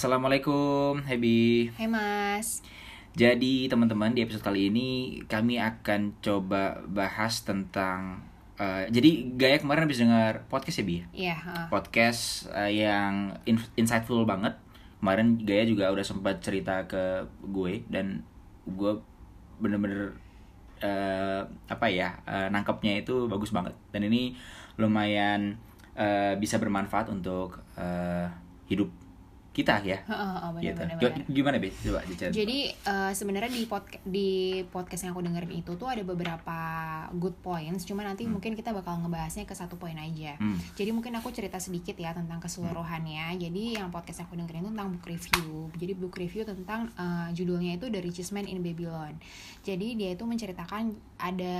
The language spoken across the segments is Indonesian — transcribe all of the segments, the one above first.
Assalamualaikum, Hebi. Hai Mas. Jadi teman-teman di episode kali ini kami akan coba bahas tentang uh, jadi Gaya kemarin habis dengar podcast ya Bi? Iya. Uh. Podcast uh, yang in- insightful banget. Kemarin Gaya juga udah sempat cerita ke gue dan gue bener-bener uh, apa ya uh, nangkepnya itu bagus banget dan ini lumayan uh, bisa bermanfaat untuk uh, hidup kita ya. Oh, oh, benar, gitu. benar, Coba- benar. Gimana Be? Coba dicari. Jadi eh, sebenarnya di podcast di podcast yang aku dengerin itu tuh ada beberapa good points, cuma nanti mungkin kita bakal ngebahasnya ke satu poin aja. Hmm. Jadi mungkin aku cerita sedikit ya tentang keseluruhannya. Jadi yang podcast yang aku dengerin itu tentang book review. Jadi book review tentang eh, judulnya itu The Richest Man in Babylon. Jadi dia itu menceritakan ada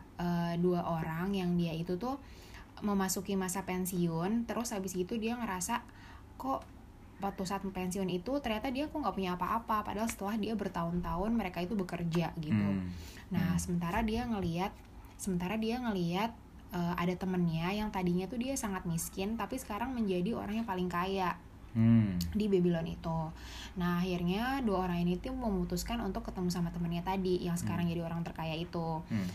eh, dua orang yang dia itu tuh memasuki masa pensiun, terus habis itu dia ngerasa kok waktu saat pensiun itu ternyata dia kok nggak punya apa-apa padahal setelah dia bertahun-tahun mereka itu bekerja gitu Hmm. nah sementara dia ngelihat sementara dia ngelihat eh, ada temennya yang tadinya tuh dia sangat miskin tapi sekarang menjadi orang yang paling kaya Hmm. di Babylon itu. Nah akhirnya dua orang ini tuh memutuskan untuk ketemu sama temennya tadi yang sekarang jadi orang terkaya itu. Hmm.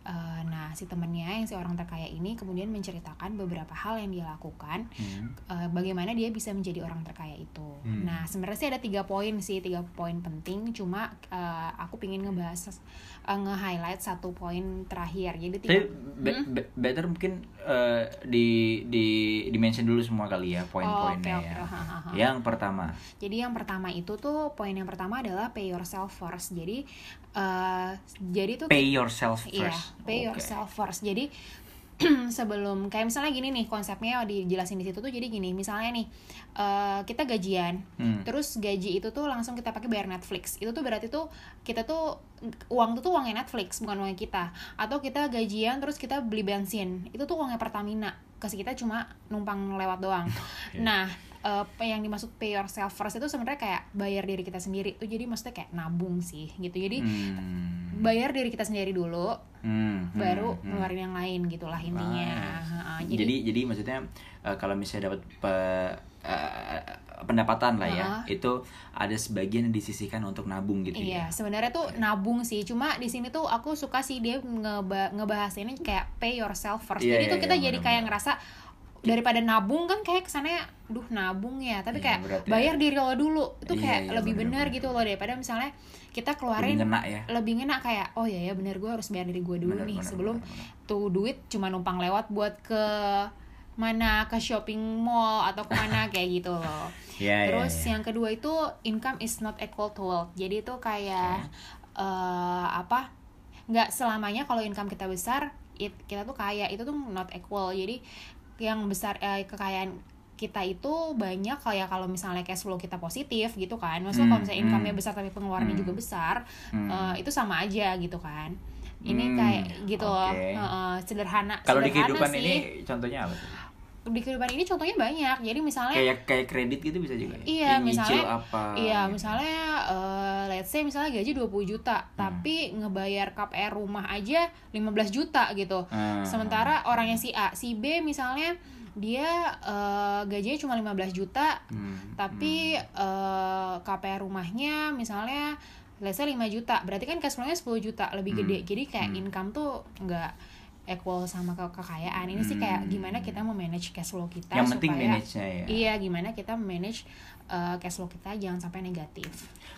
Eh, nah si temennya yang si orang terkaya ini kemudian menceritakan beberapa hal yang dia lakukan Hmm. eh, bagaimana dia bisa menjadi orang terkaya itu. Hmm. Nah sebenarnya sih ada tiga poin sih tiga poin penting. Cuma eh, aku pingin ngebahas eh, nge-highlight satu poin terakhir. Jadi Tapi tiga. be- be- better mungkin uh, di di di mention dulu semua kali ya poin-poinnya Oh, ya. Ha, ha, ha. Yang pertama, Jadi yang pertama itu tuh poin yang pertama adalah pay yourself first. Jadi eh, jadi tuh pay yourself Iya, first. pay Oke. yourself first. Jadi sebelum kayak misalnya gini nih konsepnya dijelasin di situ tuh jadi gini misalnya nih eh, kita gajian Hmm. terus gaji itu tuh langsung kita pakai bayar Netflix itu tuh berarti tuh kita tuh uang tuh tuh uangnya Netflix bukan uangnya kita atau kita gajian terus kita beli bensin itu tuh uangnya Pertamina kasih kita cuma numpang lewat doang Oke. nah eh, yang dimaksud pay yourself first itu sebenarnya kayak bayar diri kita sendiri tuh jadi maksudnya kayak nabung sih gitu jadi Hmm. bayar diri kita sendiri dulu Hmm, hmm, baru hmm. ngeluarin yang lain gitulah intinya Nice. Ha-ha, jadi, jadi maksudnya uh, kalau misalnya dapat pe- uh, pendapatan lah ya, Ha-ha. itu ada sebagian yang disisihkan untuk nabung gitu iya ya. sebenarnya tuh nabung sih cuma di sini tuh aku suka sih dia ngeba ngebahas ini kayak pay yourself first Iya, jadi iya, tuh kita iya, jadi benar-benar. kayak ngerasa daripada nabung kan kayak kesannya duh nabung ya tapi Iya, kayak ya. bayar diri lo dulu itu Iya, kayak iya, lebih benar gitu loh daripada misalnya kita keluarin Lebih ngena ya. lebih ngena kayak oh ya ya bener gue harus bayar diri gue dulu Benar, nih benar, sebelum benar, benar. tuh duit cuma numpang lewat buat ke mana ke shopping mall atau ke mana kayak gitu loh Iya, iya, terus iya. yang kedua itu income is not equal to wealth jadi itu kayak eh, apa nggak selamanya kalau income kita besar it, kita tuh kaya itu tuh not equal jadi yang besar eh, kekayaan kita itu banyak kayak kalau misalnya cash flow kita positif gitu kan maksudnya Hmm, kalau misalnya income-nya hmm. besar tapi pengeluarannya Hmm. juga besar Hmm. eh, itu sama aja gitu kan ini Hmm, kayak gitu loh oke. Heeh, sederhana Kalau di kehidupan sih. ini contohnya apa? tuh? di kehidupan ini contohnya banyak jadi misalnya Kayak kayak kredit gitu bisa juga. ya? Iya, misalnya apa? Iya, gitu. misalnya eh, let's say misalnya gaji 20 juta, Hmm. tapi ngebayar KPR rumah aja 15 juta gitu. Hmm. Sementara orangnya si A, si B misalnya dia eh, gajinya cuma 15 juta, Hmm, tapi eh, KPR rumahnya misalnya let's say 5 juta. Berarti kan cash flow-nya 10 juta, lebih Hmm. gede. Jadi kayak Hmm. income tuh nggak equal sama ke kekayaan. Ini sih kayak Hmm. gimana kita memanage cash flow kita Yang penting supaya manage-nya ya. Iya, gimana kita manage uh, cash flow kita jangan sampai negatif.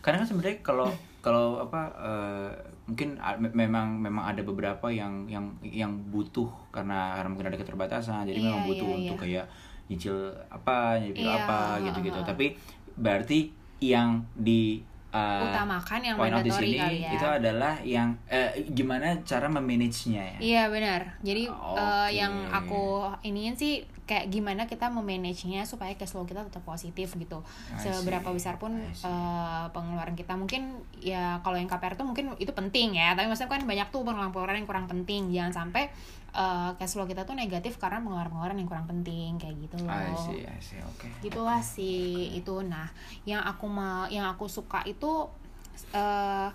Karena kan sebenarnya kalau kalau apa eh, mungkin memang memang ada beberapa yang yang yang butuh karena karena mungkin ada keterbatasan jadi Iya, memang butuh iya, untuk iya. kayak nyicil apa nyicil Iya, apa gitu-gitu ha, ha. tapi berarti yang di eh, Utamakan yang point out di mandatory sini kali ya. itu adalah yang eh, gimana cara memanage-nya ya Iya benar. Jadi uh, Oke. yang aku iniin sih kayak gimana kita memanage-nya supaya cash flow kita tetap positif gitu. Seberapa besar pun uh, pengeluaran kita mungkin ya kalau yang KPR tuh mungkin itu penting ya. Tapi maksudnya kan banyak tuh pengeluaran yang kurang penting. Jangan sampai uh, cash flow kita tuh negatif karena pengeluaran-pengeluaran yang kurang penting kayak gitu loh. I see, I see, oke. gitulah sih itu. Nah yang aku mau yang aku suka itu eh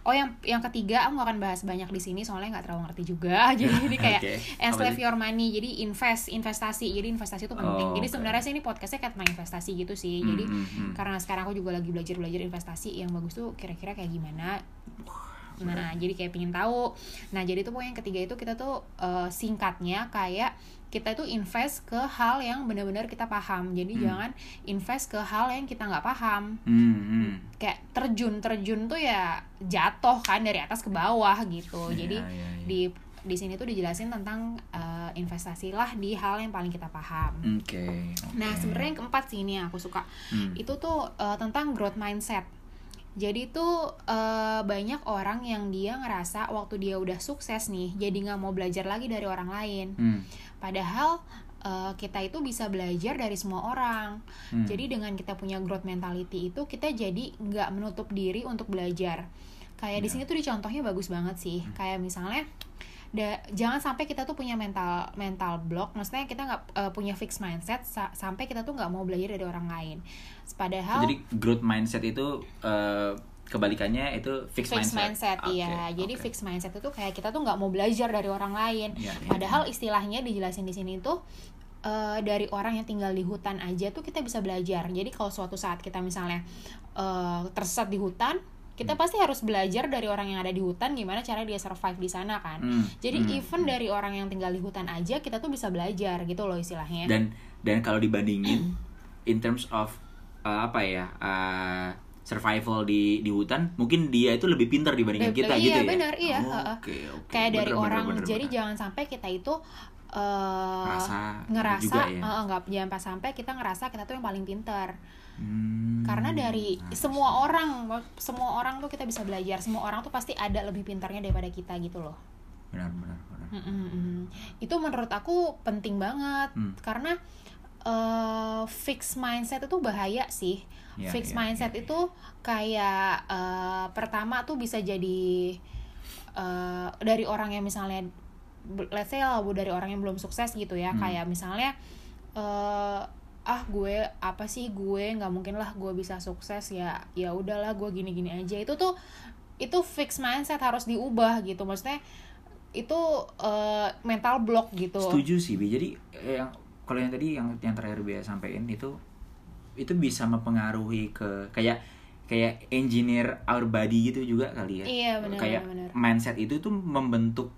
oh yang yang ketiga aku nggak akan bahas banyak di sini soalnya nggak terlalu ngerti juga. Jadi ini kayak Oke. enslave your money. Jadi invest investasi. Jadi investasi itu penting. Oh, jadi sebenarnya sih ini podcastnya kayak tentang investasi gitu sih. Jadi hmm, hmm. karena sekarang aku juga lagi belajar belajar investasi yang bagus tuh kira-kira kayak gimana Nah, jadi kayak pingin tahu. Nah, jadi tuh pokoknya yang ketiga itu kita tuh eh, singkatnya kayak kita tuh invest ke hal yang benar-benar kita paham. Jadi Hmm. jangan invest ke hal yang kita nggak paham. Hmm, hmm. Kayak terjun, terjun tuh ya jatuh kan dari atas ke bawah gitu. Iya, Jadi iya, iya. di di sini tuh dijelasin tentang eh, investasi lah di hal yang paling kita paham. Oke. oke. Nah, sebenarnya yang keempat sih ini yang aku suka Hmm. itu tuh eh, tentang growth mindset. Jadi tuh eh, banyak orang yang dia ngerasa waktu dia udah sukses nih, jadi nggak mau belajar lagi dari orang lain. Hmm. Padahal eh, kita itu bisa belajar dari semua orang. Hmm. Jadi dengan kita punya growth mentality itu kita jadi nggak menutup diri untuk belajar. Kayak di Ya. sini tuh dicontohnya bagus banget sih. Kayak misalnya da- jangan sampai kita tuh punya mental mental block. Maksudnya kita nggak eh, punya fixed mindset sa- sampai kita tuh nggak mau belajar dari orang lain. Padahal Jadi growth mindset itu eh, kebalikannya itu fixed, fixed mindset, Oke, iya. Jadi oke. fixed mindset itu kayak kita tuh nggak mau belajar dari orang lain. Iya, iya. padahal istilahnya dijelasin di sini tuh eh, dari orang yang tinggal di hutan aja tuh kita bisa belajar. Jadi kalau suatu saat kita misalnya eh, tersesat di hutan kita Hmm. pasti harus belajar dari orang yang ada di hutan gimana cara dia survive di sana kan? Hmm, jadi hmm, even dari orang yang tinggal di hutan aja kita tuh bisa belajar gitu loh istilahnya. Dan dan kalau dibandingin in terms of uh, apa ya uh, survival di di hutan mungkin dia itu lebih pintar dibandingin Lebih- kita iya, gitu ya? benar, iya, Oh, oke oke. Kayak dari Bener, bener, orang bener, jadi bener. jangan sampai kita itu eh Ngerasa ngerasa juga ya. nggak jangan pas sampai kita ngerasa kita tuh yang paling pintar Hmm, karena dari semua orang semua orang tuh kita bisa belajar. Semua orang tuh pasti ada lebih pintarnya daripada kita gitu loh. Benar benar benar. Mm, mm, itu menurut aku penting banget. Hmm. karena eh fix mindset itu bahaya sih. Iya, fix iya, mindset iya. itu kayak eh, pertama tuh bisa jadi eh, dari orang yang misalnya let's say lah dari orang yang belum sukses gitu ya. Hmm. kayak misalnya eh ah gue apa sih gue? Nggak mungkin lah gue bisa sukses ya ya udahlah gue gini gini aja. Itu tuh itu fix mindset harus diubah gitu. Maksudnya itu eh, mental block gitu. Setuju sih Bi. jadi eh, yang kalau yang tadi yang yang terakhir Bea sampaikan itu itu bisa mempengaruhi ke kayak kayak engineer our body gitu juga kali ya. Iya, benar, kayak benar. mindset itu tuh membentuk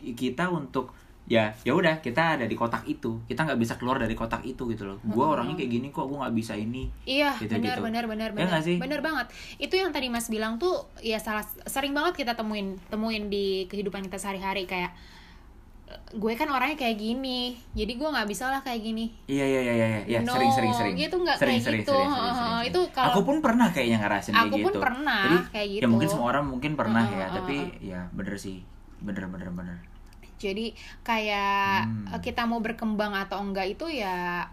kita untuk ya ya udah kita ada di kotak itu kita nggak bisa keluar dari kotak itu gitu loh gue Hmm. orangnya kayak gini kok gue nggak bisa ini Iya, Gitu, benar gitu. benar benar Ya benar. sih? Benar banget. Itu yang tadi Mas bilang tuh ya salah sering banget kita temuin temuin di kehidupan kita sehari-hari kayak "Eh, gue kan orangnya kayak gini. Jadi gue nggak bisa lah kayak gini. iya iya iya iya iya No, sering sering sering gitu nggak sering, kayak sering, gitu. sering, sering, Heeh, sering, itu sering. kalau- aku pun pernah kayaknya ngerasain kayak Aku pun gitu pernah Jadi, kayak ya gitu. mungkin semua orang mungkin pernah ya Heeh, tapi heeh. ya bener sih bener bener bener Jadi kayak Hmm. kita mau berkembang atau enggak itu ya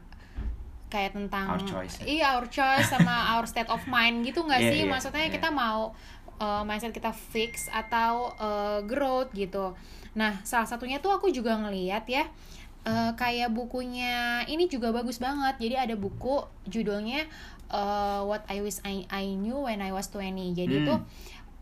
kayak tentang Our choice, ya. iya our choice sama our state of mind gitu nggak Iya, sih iya, maksudnya iya. kita mau uh, mindset kita fix atau uh, growth gitu nah salah satunya tuh aku juga ngeliat ya uh, kayak bukunya ini juga bagus banget jadi ada buku judulnya uh, What I Wish I, I Knew When I Was 20 jadi Hmm. itu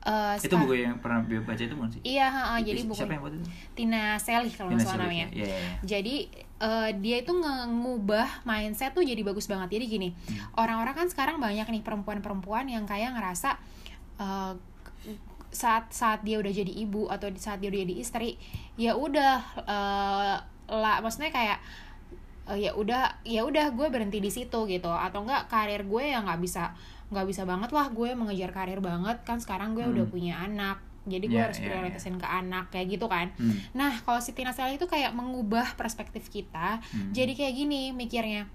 uh, itu buku yang pernah Bea baca itu bukan sih? Iya ha, ha, jadi buku siapa yang buat itu? Tina Selih kalau nggak salah namanya. ya? Iya, iya, jadi eh, dia itu ngubah mindset tuh jadi bagus banget. Jadi gini, orang-orang kan sekarang banyak nih perempuan-perempuan yang kayak ngerasa eh, saat saat dia udah jadi ibu atau saat dia udah jadi istri, ya udah eh, lah, maksudnya kayak eh, ya udah ya udah gue berhenti di situ gitu. Atau enggak karir gue yang nggak bisa nggak bisa banget lah gue mengejar karir banget kan sekarang gue Hmm. udah punya anak jadi gue Ya, harus ya. prioritasin ke anak kayak gitu kan Hmm. Nah, kalau si Tina Sally itu kayak mengubah perspektif kita. Hmm. Jadi kayak gini mikirnya.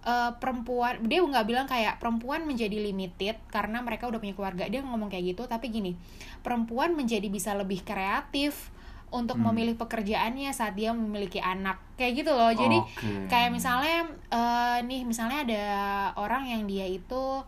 Eh, perempuan dia nggak bilang kayak perempuan menjadi limited karena mereka udah punya keluarga dia ngomong kayak gitu tapi gini perempuan menjadi bisa lebih kreatif untuk Hmm. memilih pekerjaannya saat dia memiliki anak kayak gitu loh jadi Oke. kayak misalnya eh, nih misalnya ada orang yang dia itu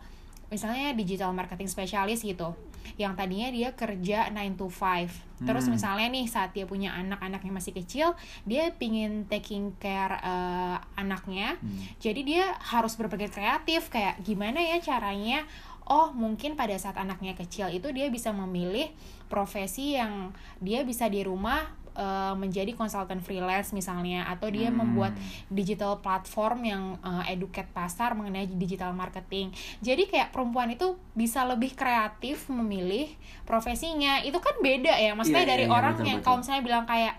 misalnya digital marketing spesialis gitu yang tadinya dia kerja 9 to 5 terus Hmm. misalnya nih saat dia punya anak-anak yang masih kecil dia pingin taking care eh, anaknya Hmm. jadi dia harus berpikir kreatif kayak gimana ya caranya oh mungkin pada saat anaknya kecil itu dia bisa memilih profesi yang dia bisa di rumah eh, menjadi konsultan freelance misalnya atau dia Hmm. membuat digital platform yang eh, educate pasar mengenai digital marketing. Jadi kayak perempuan itu bisa lebih kreatif memilih profesinya. Itu kan beda ya. Maksudnya Iya, dari iya, orang betul, yang betul. kalau misalnya bilang kayak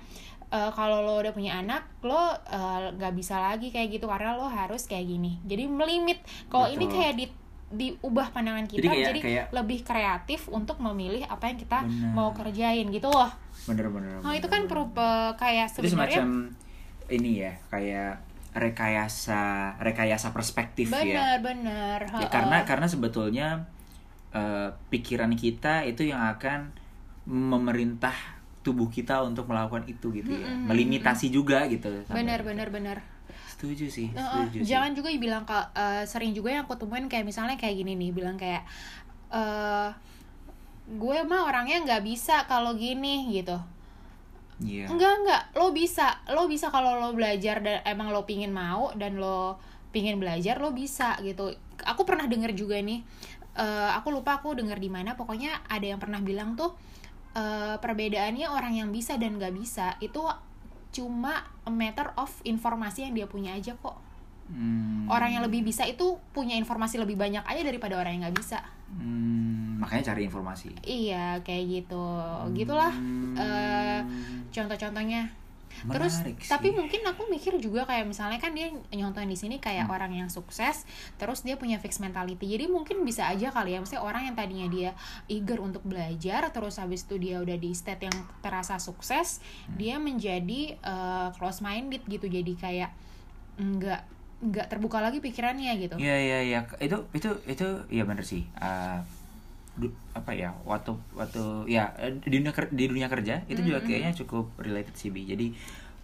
eh, kalau lo udah punya anak, lo eh, nggak bisa lagi kayak gitu karena lo harus kayak gini. Jadi melimit. Kalau ini kayak di diubah pandangan kita Jadi jadi, kayak- kayak- lebih kreatif untuk memilih apa yang kita Benar. mau kerjain gitu loh. bener-bener Oh itu kan perlu kayak sebenarnya semacam ini ya kayak rekayasa rekayasa perspektif ya benar-benar. ya karena karena sebetulnya eh, pikiran kita itu yang akan memerintah tubuh kita untuk melakukan itu gitu ya Mm-mm, melimitasi juga gitu benar benar benar. Setuju sih Heeh, setuju sih. jangan juga bilang ka- eh, sering juga yang aku temuin kayak misalnya kayak gini nih bilang kayak eh gue mah orangnya nggak bisa kalau gini gitu. Iya. enggak enggak lo bisa. Lo bisa kalau lo belajar dan emang lo pingin mau dan lo pingin belajar lo bisa gitu. Aku pernah dengar juga nih eh, aku lupa aku dengar di mana. Pokoknya ada yang pernah bilang tuh eh, perbedaannya orang yang bisa dan nggak bisa itu cuma a matter of informasi yang dia punya aja kok. Hmm, orang yang lebih bisa itu punya informasi lebih banyak aja daripada orang yang nggak bisa. Hmm, makanya cari informasi. Iya kayak gitu. Gitulah Hmm, eh, contoh-contohnya terus sih. tapi mungkin aku mikir juga kayak misalnya kan dia nyontohin di sini kayak Hmm. orang yang sukses terus dia punya fixed mentality jadi mungkin bisa aja kali ya misalnya orang yang tadinya dia eager untuk belajar terus habis itu dia udah di state yang terasa sukses Hmm. dia menjadi close minded gitu jadi kayak nggak nggak terbuka lagi pikirannya gitu Iya iya iya itu itu itu iya bener sih Uh, apa ya waktu waktu ya di dunia ker- di dunia kerja itu juga kayaknya cukup related sih Bi. jadi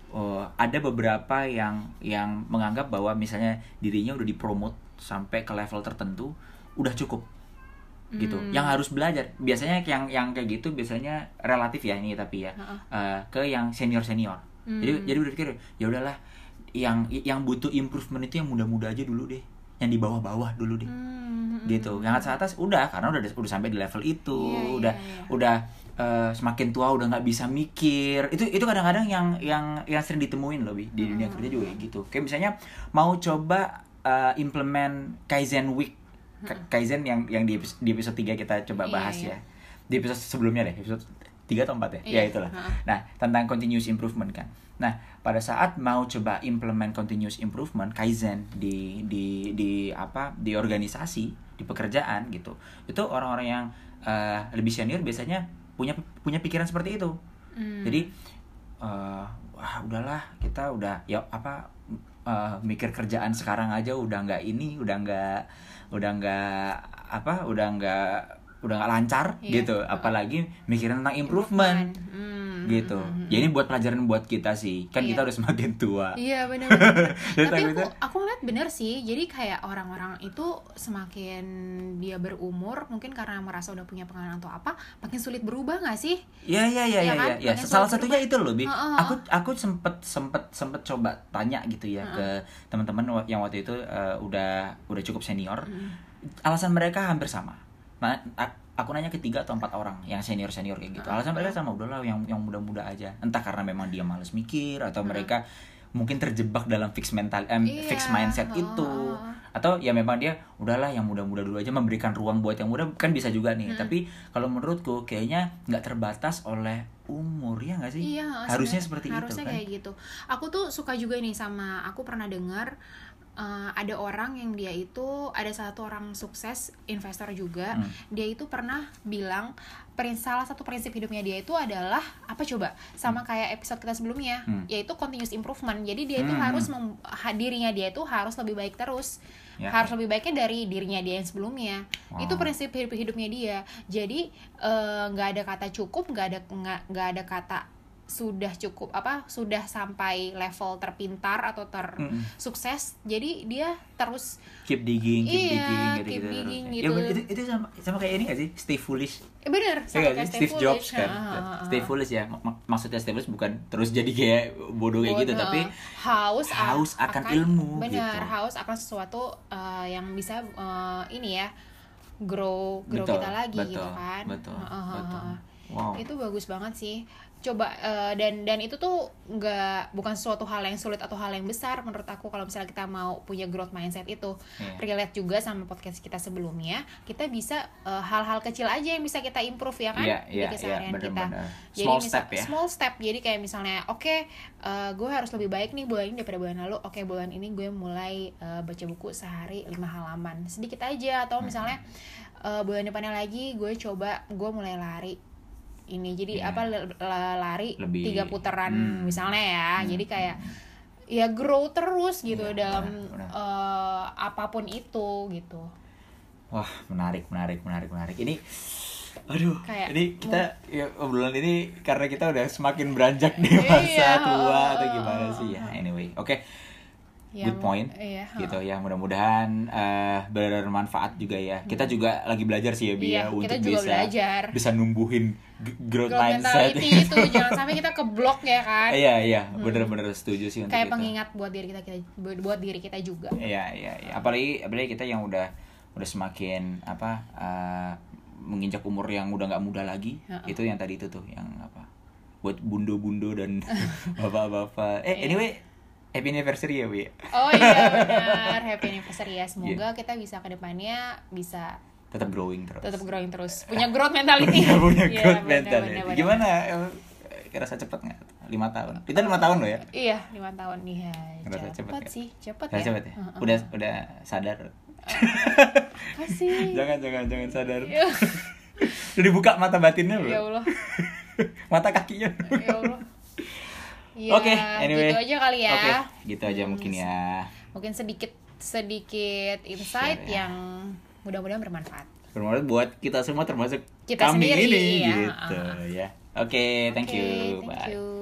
oh, ada beberapa yang yang menganggap bahwa misalnya dirinya udah dipromot sampai ke level tertentu udah cukup gitu Hmm. yang harus belajar biasanya yang yang kayak gitu biasanya relatif ya ini tapi ya Heeh. uh, ke yang senior senior jadi Hmm. jadi udah pikir ya udahlah yang yang butuh improvement itu yang muda-muda aja dulu deh yang di bawah-bawah dulu deh Hmm, gitu. Yang atas atas udah karena udah udah sampai di level itu. Iya, iya, udah iya. udah eh, semakin tua udah nggak bisa mikir. Itu itu kadang-kadang yang yang yang sering ditemuin loh Bi, di dunia Hmm. kerja juga gitu. Kayak misalnya mau coba eh, implement kaizen week. Ka- kaizen yang yang di episode, di episode 3 kita coba Hmm. Iya, bahas iya. ya. Di episode sebelumnya deh episode 3 atau 4 ya? Iya, ya itulah. nah tentang continuous improvement kan. Nah pada saat mau coba implement continuous improvement kaizen di di di apa di organisasi di pekerjaan gitu itu orang-orang yang eh, lebih senior biasanya punya punya pikiran seperti itu Hmm. jadi eh, wah udahlah kita udah ya apa eh, mikir kerjaan sekarang aja udah nggak ini udah nggak udah nggak apa udah nggak udah nggak lancar Iya. gitu apalagi mikirin tentang improvement Hmm, gitu hmm, hmm, ya ini buat pelajaran buat kita sih kan Iya. kita udah semakin tua Iya benar. benar. Jadi Tapi aku aku ngeliat bener sih. Jadi kayak orang-orang itu semakin dia berumur, mungkin karena merasa udah punya pengalaman atau apa, makin sulit berubah nggak sih? Iya iya iya Iya iya kan? iya. Makin Salah satunya itu loh, Bi. Heeh. Aku aku sempet sempet sempet coba tanya gitu ya ke teman-teman yang waktu itu eh, udah udah cukup senior. Hmm. Alasan mereka hampir sama. Nah, aku nanya ke tiga atau empat orang yang senior senior kayak gitu. Alasan mereka sama udahlah yang yang muda-muda aja. Entah karena memang dia males mikir atau mereka mungkin terjebak dalam fix mental em, Iya, fix mindset itu. atau ya memang dia udahlah yang muda-muda dulu aja memberikan ruang buat yang muda. Kan bisa juga nih. Hmm. tapi kalau menurutku kayaknya nggak terbatas oleh umur ya nggak sih? Iya, harusnya seperti harusnya itu kan? kayak gitu. Aku tuh suka juga nih sama aku pernah dengar uh, ada orang yang dia itu ada satu orang sukses investor juga. Hmm. Dia itu pernah bilang salah satu prinsip hidupnya dia itu adalah apa coba? Sama kayak episode kita sebelumnya, Hmm. yaitu continuous improvement. Jadi dia itu Hmm, harus hmm. dirinya dia itu harus lebih baik terus. Ya. Harus lebih baiknya dari dirinya dia yang sebelumnya. Wow. Itu prinsip hidup hidupnya dia. Jadi eh, nggak ada kata cukup, nggak ada nggak ada kata sudah cukup apa sudah sampai level terpintar atau tersukses jadi dia terus keep digging keep Iya, digging gitu keep gitu digging ya, gitu. itu, itu sama sama kayak ini gak sih Stay Foolish eh, bener Ya sama nggak kayak sih? Steve Jobs Foolish. kan Ha, ha, ha, ha. Stay Foolish ya Mak- mak- maksudnya Stay Foolish bukan terus jadi kayak bodoh kayak gitu tapi haus haus akan ilmu, benar gitu. haus akan sesuatu uh, yang bisa uh, ini ya grow grow Betul, kita lagi betul, gitu kan betul, ha, ha, betul. wow itu bagus banget sih coba uh, dan dan itu tuh nggak bukan suatu hal yang sulit atau hal yang besar menurut aku kalau misalnya kita mau punya growth mindset itu. Iya. relate juga sama podcast kita sebelumnya. Kita bisa uh, hal-hal kecil aja yang bisa kita improve ya kan? Iya, di iya, iya, keseharian kita. benar-benar. jadi Small misal- step ya. small step. Jadi kayak misalnya oke eh, gue harus lebih baik nih bulan ini daripada bulan lalu. Oke bulan ini gue mulai eh, baca buku sehari lima halaman. Sedikit aja. Atau misalnya eh, bulan depannya lagi gue coba gue mulai lari ini jadi Iya. apa lari Lebih- tiga putaran Hmm. misalnya ya Hmm, jadi kayak ya grow terus gitu Iya, dalam benar, benar. eh, apa pun itu gitu wah menarik menarik menarik menarik ini aduh Kayak- ini kita ya obrolan ini karena kita udah semakin beranjak dewasa Iya, tua atau uh, gimana uh, sih ya uh. anyway oke good Yang- point. iya, gitu ya mudah-mudahan eh, bermanfaat juga ya. Kita juga lagi belajar sih ya Bi ya Iya, untuk kita juga bisa belajar. bisa numbuhin growth, growth mindset. itu jangan sampai kita keblok ya kan? Iya iya bener-bener setuju sih untuk kayak itu. pengingat buat diri kita, kita buat diri kita juga. Iya iya iya. Apalagi apalagi kita yang udah udah semakin apa eh, menginjak umur yang udah nggak muda lagi Heeh. itu yang tadi itu tuh yang apa buat bundo-bundo dan bapak-bapak. Eh Iya. anyway happy anniversary ya Bi oh iya benar happy anniversary ya Iya. semoga kita bisa ke depannya bisa tetap growing terus tetap growing terus punya growth mentality punya, punya Iya, growth mentality. benar, benar. Gimana? eh, Kerasa cepet nggak? Lima tahun. Kita lima tahun loh ya. iya lima tahun nih ya Ngerasa cepet, cepet ya? sih cepet Kerasa ya cepet ya. Heeh. Udah udah sadar. apa sih jangan jangan jangan sadar. ya, Udah dibuka mata batinnya belum? ya Allah mata kakinya. ya Allah Ya, Oke, anyway. gitu aja kali ya Oke, gitu aja Hmm, mungkin ya. mungkin sedikit sedikit insight Share ya. yang mudah-mudahan bermanfaat Bermanfaat buat kita semua termasuk Kita kami sendiri, ini iya. gitu ya. Oke, thank Oke, you. thank Bye. you